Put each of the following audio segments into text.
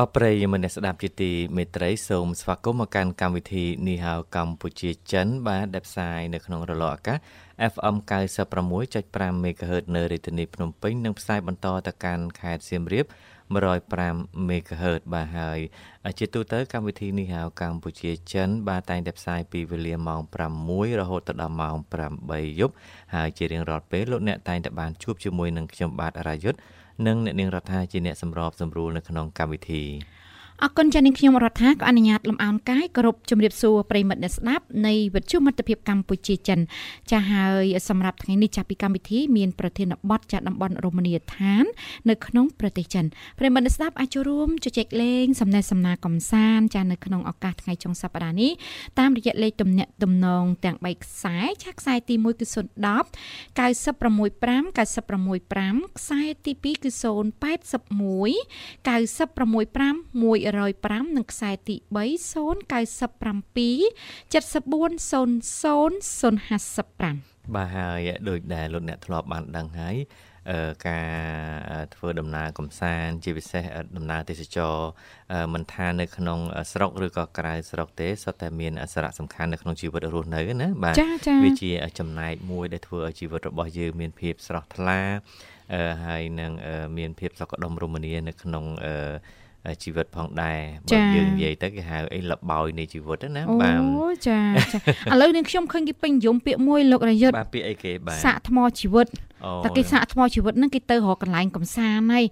បប្រិយមិត្តអ្នកស្ដាប់ជាទីមេត្រីសូមស្វាគមន៍មកកាន់កម្មវិធីនីហៅកម្ពុជាចិន បាទដែលផ្សាយនៅក្នុងរលកអាកាស FM 96.5 MHz នៅរាជធានីភ្នំពេញនិងផ្សាយបន្តទៅកាន់ខេត្តសៀមរាប105 MHz បាទហើយជាទូទៅកម្មវិធីនេះហៅកម្ពុជាចិន បាទតែងតែផ្សាយពីវេលាម៉ោង6រហូតដល់ម៉ោង8យប់ហើយជារៀងរាល់ពេលលោកអ្នកតែងតែបានជួបជាមួយនឹងខ្ញុំបាទអរាយុទ្ធ និងអ្នកនាងរដ្ឋាជាអ្នកសម្របសម្រួលនៅក្នុងកម្មវិធី អរគុណចា៎នាងខ្ញុំរដ្ឋាក៏អនុញ្ញាតលំអោនកាយគោរពជំរាបសួរប្រិមិត្តអ្នកស្ដាប់នៃវិទ្យុមិត្តភាពកម្ពុជាចិនចាហើយសម្រាប់ថ្ងៃនេះចាស់ពីកម្មវិធីមានប្រធានបទចាស់តំបន់រមណីយដ្ឋាន នៅក្នុងប្រទេសចិនប្រិមិត្តអ្នកស្ដាប់អាចចូលរួមជជែកលេងសំណេះសំណាលកំសាន្តចានៅក្នុងឱកាសថ្ងៃចុងសប្តាហ៍នេះតាមរយៈលេខទំនាក់ទំនងទាំង3ខ្សែឆាខ្សែទី1គឺ010 965 965ខ្សែទី2គឺ081 965 105និងខ្សែទី3 097 7400 055បាទហើយដូចដែលលោកអ្នកធ្លាប់បានដឹងហើយការធ្វើដំណើរកំសាន្តជាពិសេសដំណើរទេសចរមិនថានៅក្នុងស្រុកឬក៏ក្រៅស្រុកទេសុទ្ធតែមានសារៈសំខាន់នៅក្នុងជីវិតរស់នៅណាបាទវាជាចំណែកមួយដែលធ្វើឲ្យជីវិតរបស់យើងមានភាពស្រស់ថ្លាហើយនឹងមានភាពសុខដុមរមនានៅក្នុង ជីវិតផងដែរបើយើងនិយាយទៅគេហៅអីលបោយនៃជីវិតណាបាទអូចាចាឥឡូវនេះខ្ញុំឃើញគេពេញនិយមពាក្យមួយលោករយុទ្ធបាទពាក្យអីគេបាទសាកថ្មជីវិត តែគេសាកថ្មជីវិតហ្នឹងគេទៅរកកន្លែងកំសាន្តហើយ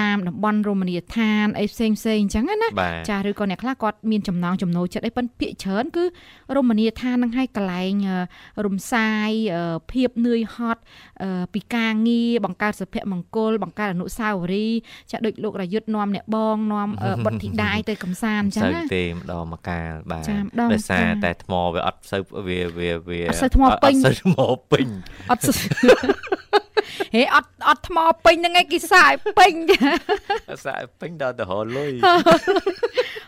តាមតំបន់រមណីយដ្ឋានអីផ្សេងផ្សេងអញ្ចឹងណាចាឬក៏អ្នកខ្លះគាត់មានចំណងចំណូលចិត្តអីប៉ុន្តែពាក្យច្រើនគឺរមណីយដ្ឋានហ្នឹងឲ្យកន្លែងរំសាយភាពនឿយហត់ពីការងារបង្កើតសុភមង្គលបង្កើតអនុស្សាវរីយ៍ចាដូចលោករយុទ្ធនាំអ្នកបងនាំបុត្រធីតាទៅកំសាន្តអញ្ចឹងណាទេម្ដងមកកាលបាទដោយសារតែថ្មវាអត់សូវវាវាវាអត់សូវថ្មពេញអត់សូវថ្មពេញអត់ ហេអត់អត់ថ្មពេញហ្នឹងឯងគេសាយពេញសាយពេញដល់ទៅរលុយ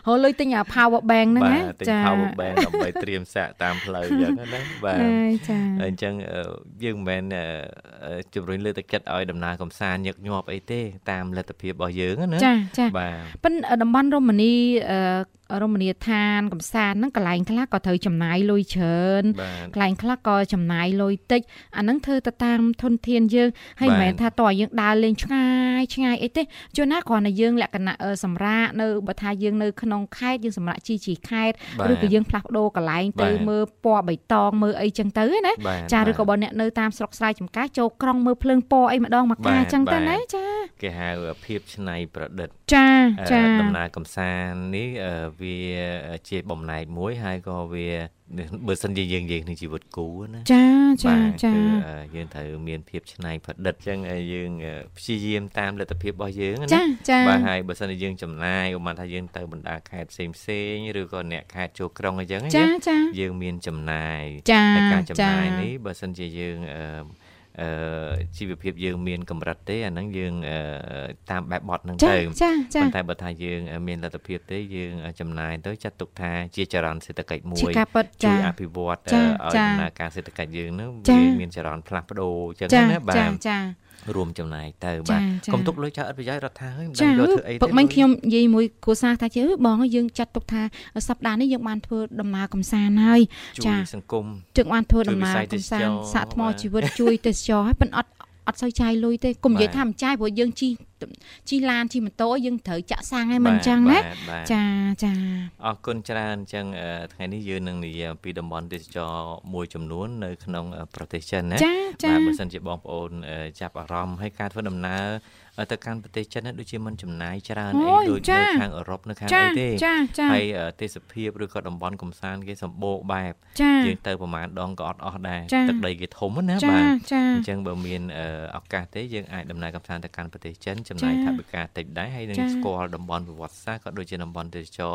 រលុយទិញអា power bank ហ្នឹងណាចា power bank ដើម្បីត្រៀមសាកតាមផ្លូវអញ្ចឹងណាបាទចាអញ្ចឹងយើងមិនមែនជំរុញលើកទឹកចិត្តឲ្យដំណើរកំសាន្តញឹកញាប់អីទេ តាមលទ្ធភាពរបស់យើងណាចាចាបាទប៉ិនតំបន់រមណីរមណីយដ្ឋានកំសាន្តហ្នឹងកន្លែងខ្លះក៏ត្រូវចំណាយលុយច្រើនកន្លែងខ្លះក៏ចំណាយលុយតិចអាហ្នឹងធ្វើទៅតាមធនធានយើងហើយមិនមែនថាតើយើងដើរលេងឆ្ងាយឆ្ងាយអីទេជួនណាគ្រាន់តែយើងលក្ខណៈសម្រាប់នៅបើថាយើងនៅក្នុងខេត្តយើងសម្រាប់ជីជីខេត្តឬក៏យើងផ្លាស់ប្ដូរកន្លែងទៅមើលពណ៌បៃតងមើលអីចឹងទៅណាចាឬក៏បើអ្នកនៅតាមស្រុកស្រែចម្ការចូលក្រុងមើលភ្លើងពណ៌អីម្ដងមកកាចឹងទៅណាចាគេហៅភាពច្នៃប្រឌិតចាចាដំណើរកំសាន្តនេះវាជាបំណែកមួយហើយក៏វា បើសិនជាយើងនិយាយក្នុងជីវិតគូណាចាចាចាគឺយើងត្រូវមានភាពច្នៃប្រឌិតអញ្ចឹងយើងព្យាយាមតាមលទ្ធភាពរបស់យើងណាចាចាបាទហើយបើសិនជាយើងចំណាយឧបមាថាយើងទៅបណ្ដាខេត្តផ្សេងផ្សេងឬក៏អ្នកខេត្តចូលក្រុងអញ្ចឹងយើងមានចំណាយហើយការចំណាយនេះបើសិនជាយើងអឺអឺ ជីវភាពយើងមានកម្រិតទេអាហ្នឹងយើងតាមបែបបត់ហ្នឹងទៅប៉ុន្តែបើថាយើងមានលទ្ធភាពទេយើងចំណាយទៅចាត់ទុកថាជាចរន្តសេដ្ឋកិច្ចមួយជួយអភិវឌ្ឍឲ្យដំណើរការសេដ្ឋកិច្ចយើងហ្នឹងវាមានចរន្តផ្លាស់ប្ដូរអញ្ចឹងណាបាទចា រួមចំណាយទៅបាទកុំទុកលុយចោលអត់ប្រយោជន៍រដ្ឋាហើយមិនដឹងយកធ្វើអីទេពុកមិញខ្ញុំនិយាយមួយគ្រួសារថាជឿបងយើងចាត់ទុកថាសប្តាហ៍នេះយើងបានធ្វើដំណើរកំសាន្តហើយចាសង្គមជើងបានធ្វើដំណើរកំសាន្តសាកថ្មជីវិតជួយទេសចរឲ្យប៉ុន្តែអត់ អត់សូវចាយលុយទេកុំនិយាយថាមិនចាយព្រោះយើងជីជិះឡានជិះម៉ូតូយើងត្រូវចាក់សាំងឲ្យមិនអញ្ចឹងណាចាចាអរគុណច្រើនអញ្ចឹងថ្ងៃនេះយើងនឹងនិយាយអំពីតំបន់ទេសចរមួយចំនួននៅក្នុងប្រទេសចិនណាបាទបើសិនជាបងប្អូនចាប់អារម្មណ៍ឲ្យការធ្វើដំណើរ ទៅកាន់ប្រទេសចិនដូចជាមិនចំណាយច្រើនអីដូចនៅខាងអឺរ៉ុបនៅខាងអីទេហើយទេសភាពឬក៏តំបន់កំសាន្តគេសម្បូរបែបយើងទៅប្រហែលដងក៏អត់អស់ដែរទឹកដីគេធំណាបាទអញ្ចឹងបើមានឱកាសទេយើងអាចដំណើរកំសាន្តទៅកាន់ប្រទេសចិនចំណាយថវិកាតិចដែរហើយនឹងស្គាល់តំបន់ប្រវត្តិសាស្ត្រក៏ដូចជាតំបន់ទេសចរ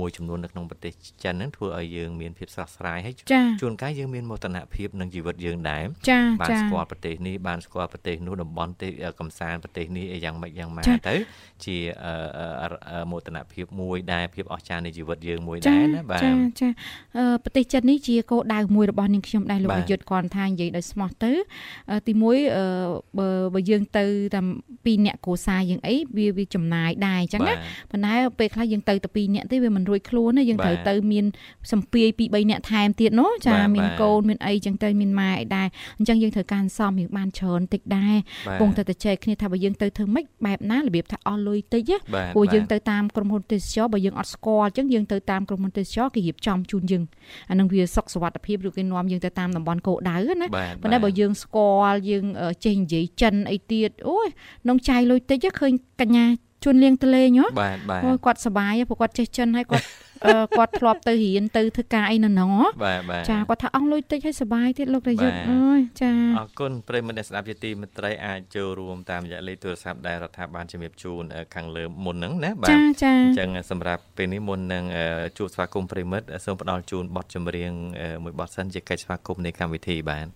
មួយចំនួននៅក្នុងប្រទេសចិនហ្នឹងធ្វើឲ្យយើងមានភាពស្រស់ស្រាយហើយជួនកាលយើងមានមោទនភាពនឹងជីវិតយើងដែរបានស្គាល់ប្រទេសនេះបានស្គាល់ប្រទេសនោះតំបន់ទេសកំសាន្តប្រទេសនេះយ៉ាងម៉េចយ៉ាងម៉ាទៅ ជាមោទនភាពមួយដែរភាពអស្ចារ្យនៃជីវិតយើងមួយដែរណាបាទចាចាប្រទេសចិននេះជាគោលដៅមួយរបស់នាងខ្ញុំដែរលោកអាយុទ្ធគាត់ថានិយាយដោយស្មោះទៅ ទីមួយបើបើយើងទៅតាម2អ្នកគ្រួសារយើងអីវាវាចំណាយដែរអញ្ចឹងណាប៉ុន្តែពេលខ្លះយើងទៅតែ2អ្នកទេវាមិនរួចខ្លួនទេយើងត្រូវទៅមានសម្ពាយពី3អ្នកថែមទៀតណូចាមានកូនមានអីអញ្ចឹងទៅមានម៉ែអីដែរអញ្ចឹងយើងត្រូវការសំយើងបានច្រើនតិចដែរពងតែតែចែកគ្នាថាបើយើងទៅធ្វើម៉េចបែបណារបៀបថាអស់លុយតិចព្រោះយើងទៅតាមក្រុមហ៊ុនទេសចរបើយើងអត់ស្គាល់អញ្ចឹងយើងទៅតាមក្រុមហ៊ុនទេសចរគេរៀបចំជូនយើងអានឹងវាសុខសុវត្ថិភាពឬគេនាំយើងទៅតាមតំបន់គោលដៅណាប៉ុន្តែបើយើងស្គាល់យើងចេះនិយាយចិនអីទៀតអូយនងចាយលុយតិចឃើញកញ្ញាជួនលៀងទលេងហ៎បាទបាទអូគាត់សបាយព្រោះគាត់ចេះចិនហើយគាត់ គាត់ធ្លាប់ទៅរៀនទៅធ្វើការអីនៅហ្នឹងបាទបាទចាគាត់ថាអស់លុយតិចហើយសបាយទៀតលោករាយុទ្ធអើយចាអរគុណប្រិមត្តអ្នកស្ដាប់ជាទីមេត្រីអាចចូលរួមតាមរយៈលេខទូរស័ព្ទដែលរដ្ឋាភិបាលជំរាបជូនខាងលើមុនហ្នឹងណាបាទចាចាអញ្ចឹងសម្រាប់ពេលនេះមុននឹងជួបស្វាគមន៍ប្រិមិត្តសូមផ្ដល់ជូនបទចម្រៀងមួយបទសិនជាកិច្ចស្វាគមន៍នៃកម្មវិធីបាទ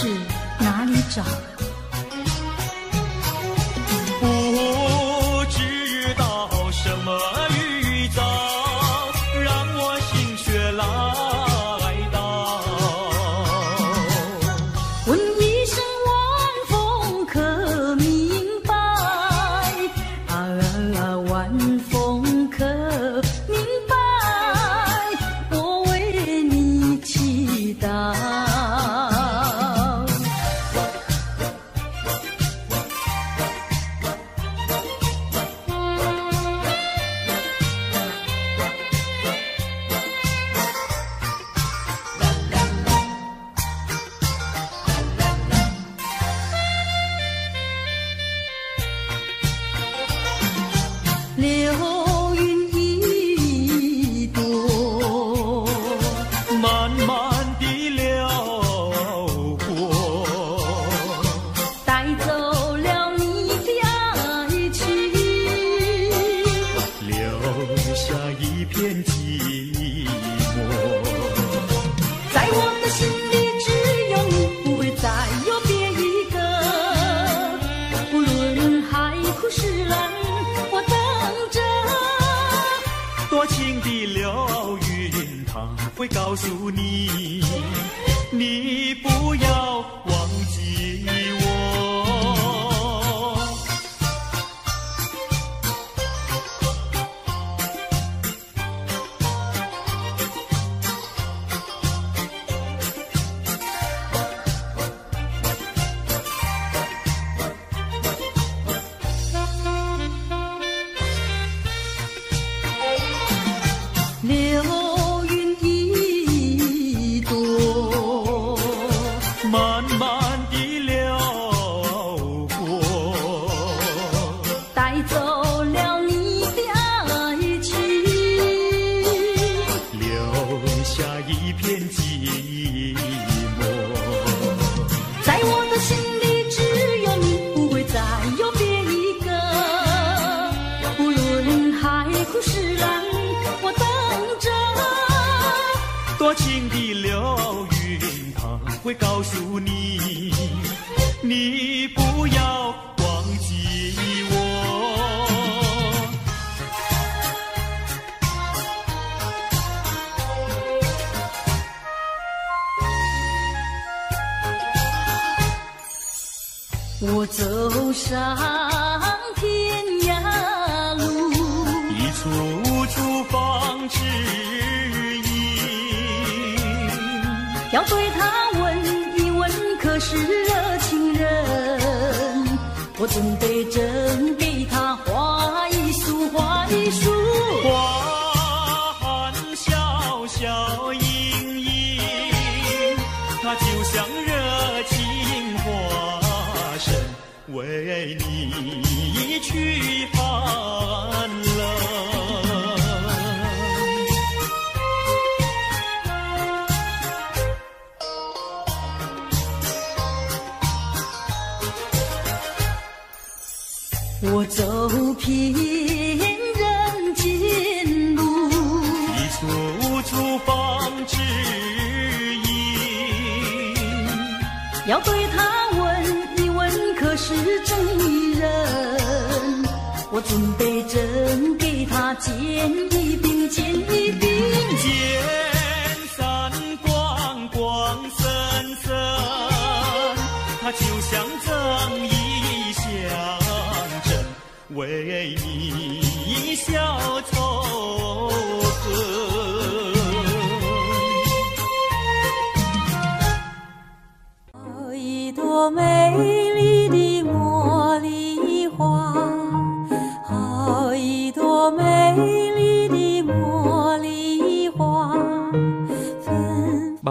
是哪里找会告诉你，你会告诉你，你不要忘记我。我走上要对他问一问，可是真一人？我准备真给他见一饼，见一饼。见山光光森森，他就像正义象征，为你消仇美。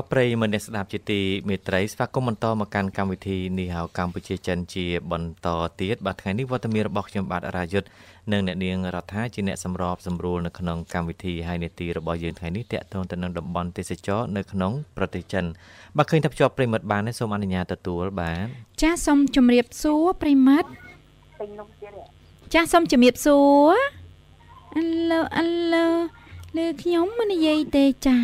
បប្រិយមិត្តអ្នកស្ដាប់ជាទីមេត្រីស្វាគមន៍បន្តមកកាន់កម្មវិធីនេះហៅកម្ពុជាចិនជាបន្តទៀតបាទថ្ងៃនេះវត្តមានរបស់ខ្ញុំបាទរាយុទ្ធនិងអ្នកនាងរដ្ឋាជាអ្នកសម្របសម្រួលនៅក្នុងកម្មវិធីហើយនេតិរបស់យើងថ្ងៃនេះតាក់ទងទៅនឹងតំបន់ទេសចរនៅក្នុងប្រទេសចិនបាទឃើញថាភ្ជាប់ប្រិមិត្តបានទេសូមអនុញ្ញាតទទួលបាទចាសសូមជម្រាបសួរប្រិមិត្តចាសសូមជម្រាបសួរអាឡូអាឡូ លើខ្ញុំមិននិយាយទេចា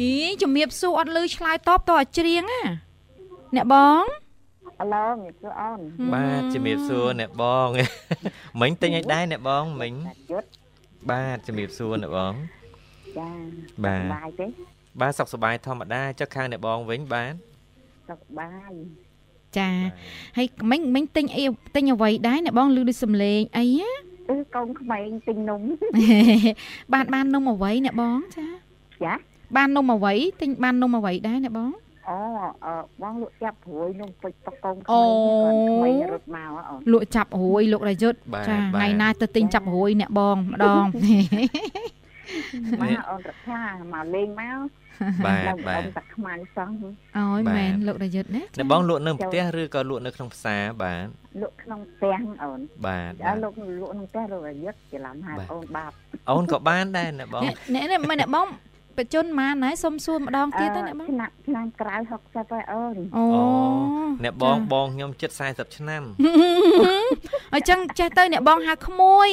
ហីជំរាបសួរអត់លឺឆ្លើយតបតអត់ច្រៀងណាអ្នកបងអាឡូជំរាបសួរអូនបាទជំរាបសួរអ្នកបងមិញទិញឲ្យដែរអ្នកបងមិញយុទ្ធបាទជំរាបសួរអ្នកបងចាបាទសប្បាយទេបាទសុខសប្បាយធម្មតាចុះខាងអ្នកបងវិញបាទសុខសប្បាយចាហើយមិញមិញទិញអីទិញអ្វីដែរអ្នកបងលឺដូចសំឡេងអីណា អឺកូនក្មេងទិញនំបានបាននំអ្វីអ្នកបងចាចាបាននំអ្វីទិញបាននំអ្វីដែរអ្នកបងអូអឺបងលក់ចាប់ព្រួយនំពេជ្រតកូនក្អូមេងគាត់ក្មេងរត់មកហ៎អូនលក់ចាប់រួយលោករយុទ្ធបាទចាបាទថ្ងៃណាទៅទិញចាប់រួយអ្នកបងម្ដងមកអូនរដ្ឋាមកលេងមក បាទឡើងបាអូទនតាខ្មៅសោះអើយបាទមែនលោករយុទ្ធណាអ្នកបងលក់នៅផ្ទះឬក៏លក់នៅក្នុងផ្សារបាទលក់ក្នុងផ្ទះអូនបាទអើលោកលក់ក្នុងផ្ទះលោករយុទ្ធច្រឡំហៅអូនបាបអូនក៏បានដែរអ្នកបងអ្នកអ្នកអ្នកអ្នកបងបច្ចុប្បន្នម៉ានហើយសុំសួរម្ដងទៀតទៅអ្នកបងឆ្នាំឆ្នាំក្រៅ60ហើយអូនអូអ្នកបងបងខ្ញុំជិត40ឆ្នាំអញ្ចឹងចេះទៅអ្នកបងហៅក្មួយ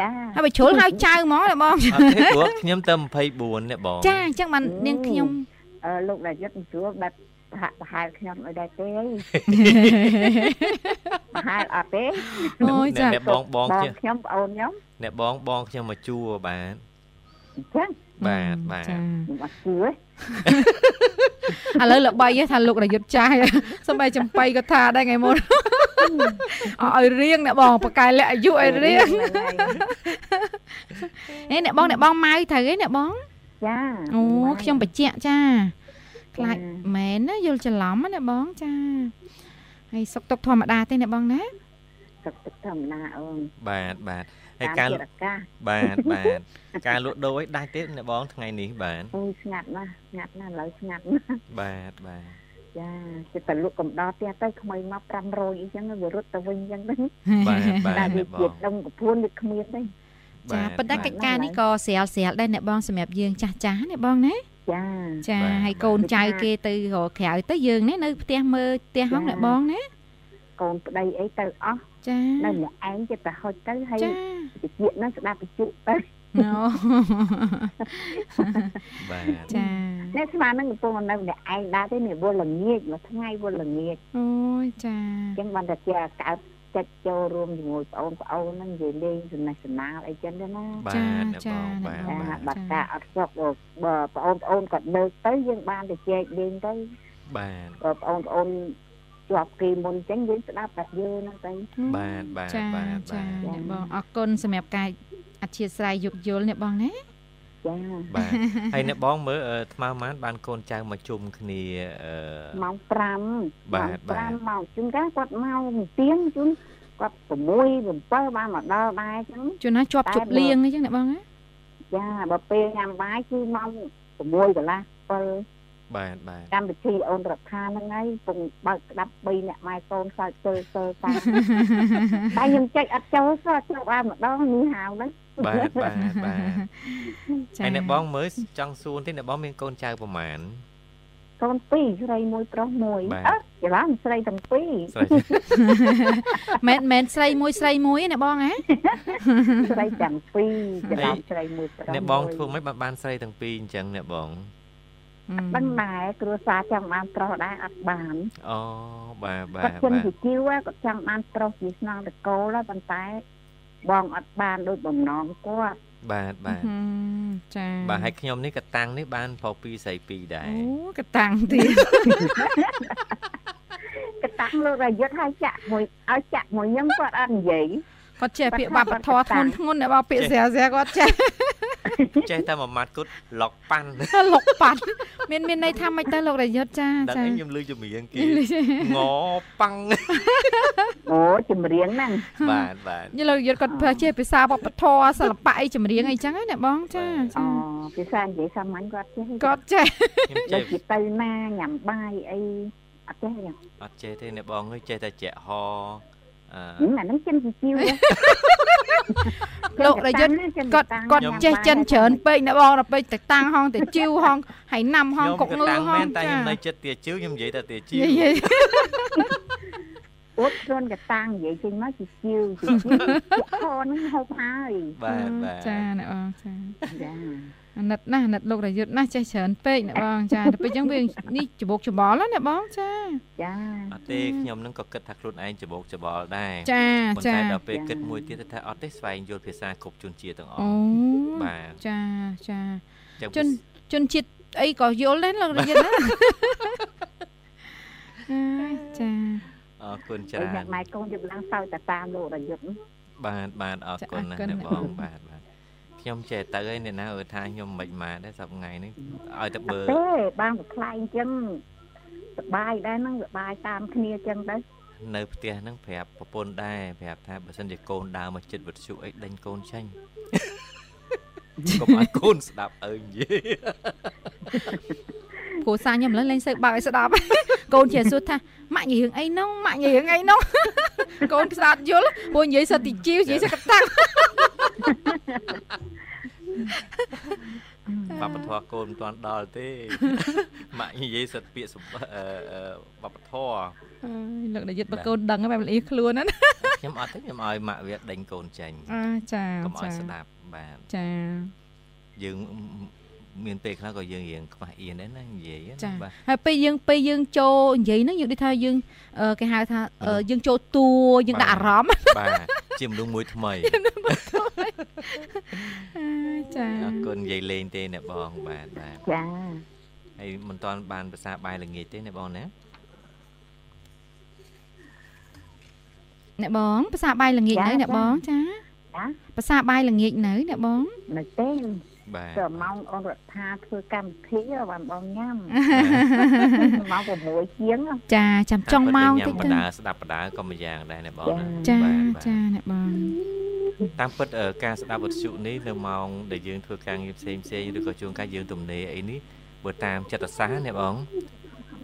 ចាហើយបើជ្រុលហៅចៅហ្មងអ្នកបងអត់ទេព្រោះខ្ញុំទៅ24អ្នកបងចាអញ្ចឹងបាននាងខ្ញុំអឺលោករយុទ្ធស្រួលបែបប្រហាក់ប្រហែលខ្ញុំឲ្យដែរទេប្រហែលអត់ទេអូយចាអ្នកបងបងបងជាខ្ញុំប្អូនខ្ញុំអ្នកបងបងខ្ញុំមកជួបាទអញ្ចឹង បាទបាទចាខ្ញុំអត់ជឿទេឥឡូវល្បីហ៎ថាលោករយុទ្ធចាស់សំបីចំបៃក៏ថាដែរថ្ងៃមុនអត់ឲ្យរៀងអ្នកបងបកកែលាក់អាយុឲ្យរៀងហ្នឹងហើយអេអ្នកបងអ្នកបងម៉ៅត្រូវឯអ្នកបងចាអូខ្ញុំបញ្ជាក់ចាខ្លាចចាមែនណាយល់ច្រឡំណាអ្នកបងចាហើយសុកទុកធម្មតាទេអ្នកបងណាទឹកទឹកធម្មតាអូនបាទបាទ ហើយតាមការជាអាកាសបាទបាទការលក់ដូរឲ្យដាច់ទេអ្នកបងថ្ងៃនេះបាទអូយស្ងាត់ណាស់ស្ងាត់ណាស់ឥឡូវស្ងាត់ណាស់បាទបាទចាចិត្តតែលក់កំដរផ្ទះទៅខ្មៃមក500អីចឹងវារត់ទៅវិញចឹងទៅបាទបាទតែវាអ្នកបជាងដុំកពួនវាគ្មានទេចាប៉ុន្តែបាទកិច្ចការនេះក៏ស្រាលស្រាលដែរអ្នកបងសម្រាប់យើងចាស់ចាស់អ្នកបងណាចាចាបាទហើយកូនចៅគេទៅរកក្រៅទៅយើងនេះនៅផ្ទះមើលផ្ទះហងអ្នកបងណាកូនប្តីអីទៅអស់ ចានៅម្នាក់ឯងចិត្តតែហុចទៅហើយចាតិចហ្នឹងស្ដាប់តិចទៅណូបាទចានេះស្មានហ្នឹងកំពុងនៅម្នាក់ឯងដែរទេនេះវល់ល្ងាចមួយថ្ងៃវល់ល្ងាចអូយចាអញ្ចឹងបានតែជាកើតចិត្តចូលរួមជាមួយបងប្អូនហ្នឹងនិយាយលេងសំណេះសំណាលអីចឹងទៅណាបាទអ្នកបងបាទចាបាទបាត់ការអត់សុខបើបងប្អូនគាត់លើកទៅយើងបានតែចែកលេងទៅបាទបើបងប្អូន ជាប់គេមុនអញ្ចឹងយើងស្ដាប់តែយើងហ្នឹងទៅបាទបាទចាបាទចាបាទអ្នកបងអរគុណសម្រាប់ការអធិស្ឋានយោគយល់អ្នកបងណាចាបាទហើយអ្នកបងមើលអឺថ្មម៉ានបានកូនចៅមកជុំគ្នាអឺម៉ោង5បាទបាទ5ម៉ោងជួនកាលគាត់មកទៀងជួនគាត់6 7បានមកដល់ដែរអញ្ចឹងជួនណាជាប់ជប់លៀងអីចឹងអ្នកបងណាចាបើពេលញ៉ាំបាយគឺម៉ោង6កន្លះ7 បាទបាទកម្មវិធីអូនរដ្ឋាហ្នឹងហើយពងបើកក្តាប់3អ្នកម៉ែកូនសើចទៅទៅតាមតែខ្ញុំចេញអត់ចូលសោះចូលបានម្ដងនេះហៅហ្នឹងបាទបាទបាទចាហើយអ្នកបងមើលចង់សួរទេអ្នកបងមានកូនចៅប្រមាណកូនពីរស្រីមួយប្រុសមួយបាទអើច្រឡំស្រីទាំងពីរស្រីមែនមែនស្រីមួយស្រីមួយទេអ្នកបងហ៎ស្រីទាំងពីរច្រឡំស្រីមួយប្រុសអ្នកបងមួយធ្វើមិនបានបានស្រីទាំងពីរអញ្ចឹងអ្នកបង ដឹងដែរគ្រួសារចង់បានប្រុសដែរអត់បានអូបាទបាគាត់ទជិនបាទជាជីវគាត់ចង់បានប្រុសជាស្នងតកូលហើយប៉ុន្តែបងអត់បានដោយបំណងគាត់បាទបាទហឹមចាបាទហើយខ្ញុំនេះក៏តាំងនេះបានប្រុសពីរស្រីពីរដែរអូកតាំងទៀតកតាំងលោករយុទ្ធឲ្យចាក់មួយឲ្យចាក់មួយខ្ញុំគាត់អត់និយាយគាត់ចេះពាក្យបាបធរធ្ងន់ធ្ងន់អ្នកបងពាក្យស្រាស្រាគាត់ចេះ ចេះតែមួយម៉ាត់គត់ឡុកប៉ាន់លុកប៉ាត់មានមានន័យថាម៉េចទៅលោករយុទ្ធចាដឹងចាអីខ្ញុំលឺចម្រៀងគេងប៉ាំងអូចម្រៀងហ្នឹងបាទបាទយល់លោករយុទ្ធគាត់ប្រើជាភាសាវប្បធម៌សិល្បៈអីចម្រៀងអីចឹងណាអ្នកបងចាអូចាភាសានិយាយសាមញ្ញគាត់ចេះគាត់ចេះខ្ញុំដូចចេះជាទៅណាញ៉ាំបាយអីអត់ចេះទេអត់ចេះទេអ្នកបងអើយចេះតែជាក់ហ អឺហឹមអាហ្នឹងចិនជាជីវលោករយុទ្ធគាត់គាត់ចេះចិនច្រើនពេកអ្នកបងដល់ពេកតែតាំងហងតែជីវហងហើយណាំហងខ្ញុំកុកក៏ងើតាំងហមែងនតែចាខ្ញុំនៅចិត្តទាជីវខ្ញុំនិយាយតែទាជីវយេយេអត់ខ្លួនកតាំងនិយាយចេញមកជាជីវជាជីវខហ្នឹងហូបហើយបាទបាទចាអ្នកបងចាចា អាណិតណាស់អាណិតលោករយុទ្ធណាស់ចេះច្រើនពេកអ្នកបង ចាដល់ពេលអញ្ចឹងវានេះច្បោកច្បល់ណាអ្នកបងចាចាអត់ទេខ្ញុំនឹងក៏គិតថាខ្លួនឯងច្បោកច្បល់ដែរចាប៉ុន្ចាតែដល់ពេលគិតមួយទៀតទៅថាអត់ទេស្វែងយល់ភាសាគ្រប់ជនជាតិទាំងអអូស់បាទចាចាចឹងជនជនជាតិអីក៏យល់ដែរលោករយុទ្ធណាអើយចាអរគុណច្ហើយរាអ្នកនម៉ែកូនយប់ឡើងសើចតែតាមលោករយុទ្ធបាទបាទអរគុណណាស់អ្នកបងបាទបាទ ខ្ញុំចេះទៅហើយអ្នកណាអើថាខ្ញុំមិនម៉ាដែរសប្ថ្ងៃនេះឲ្យតែបើទេបានប្រខ្លែងអញ្ចឹងសបាយដែរហ្នឹងសបាយតាមគ្នាអញ្ចឹងទៅនៅផ្ទះហ្នឹងប្រាប់ប្រពន្ធដែរប្រាប់ថាបើសិនជាកូនដើរមកចិត្តវិទ្យុអីដេញកូនចាញ់កុំឲ្យកូនស្ដាប់អើនិយាយគ្រូសាខ្ញុំឥឡូវលេងសើបើកឲ្យស្ដាប់កូនជាសួរថាម៉ាក់និយាយរឿងអីនោះម៉ាក់និយាយរឿងអីនោះកូនស្ដាប់យល់ព្រោះនិយាយសិតទីជីវនិយាយសិតកតាំង បបធរកូនមិនទាន់ដល់ទេម៉ាក់និយាយសិតពាក្យសម្បអឺអឺបបធរអើយលោកនាយកបើកូនដឹងហើយបែបលីខ្លួនណាខ្ញុំអត់ទេខ្ញុំឲ្យម៉ាក់វាដេញកូនចាញ់អាចាកុំឲ្យចាស្ដាប់បាទចាយើង មានពេលខ្លះក៏យើងរៀងខ្វះអៀនដែរណានិយាយចាណាបាទហើយពេលយើងពេលយើងចូលនិយាយហ្នឹងយើងដូចថាយើងអឺគេហៅថាអឺយើងចូលតួយើងដាក់អារម្មណ៍បាទជាមនុស្សមួយថ្មីចាអរគុណនិយាយលេងទេអ្នកបងបាទបាទចាហើយមិនតាន់បានភាសាបាយល្ងាចទេអ្នកបងណាអ្នកបងភាសាបាយល្ងាចនៅអ្នកបងចាចាភាសាបាយល្ងាចនៅអ្នកបងនៅទេ បាទទៅម៉ោងអូនរដ្ឋាធ្វើកម្មវិធីបានបងញ៉ាំម៉ោង6ជាងចាចាំចង់ម៉ោងញ៉ាតិចំបទៅដាស្ដាប់បដាក៏មួយយ៉ាងដែរអ្នកបងណាចាបាទបាទចាអ្នកបងតាមពិតអឺការស្ដាប់វិទ្យុនេះនៅម៉ោងដែលយើងធ្វើការងារផ្សេងផ្សេងឬក៏ជួនកាលយើងទំនេរអីនេះបើតាមចិត្តសាស្ត្រណាបង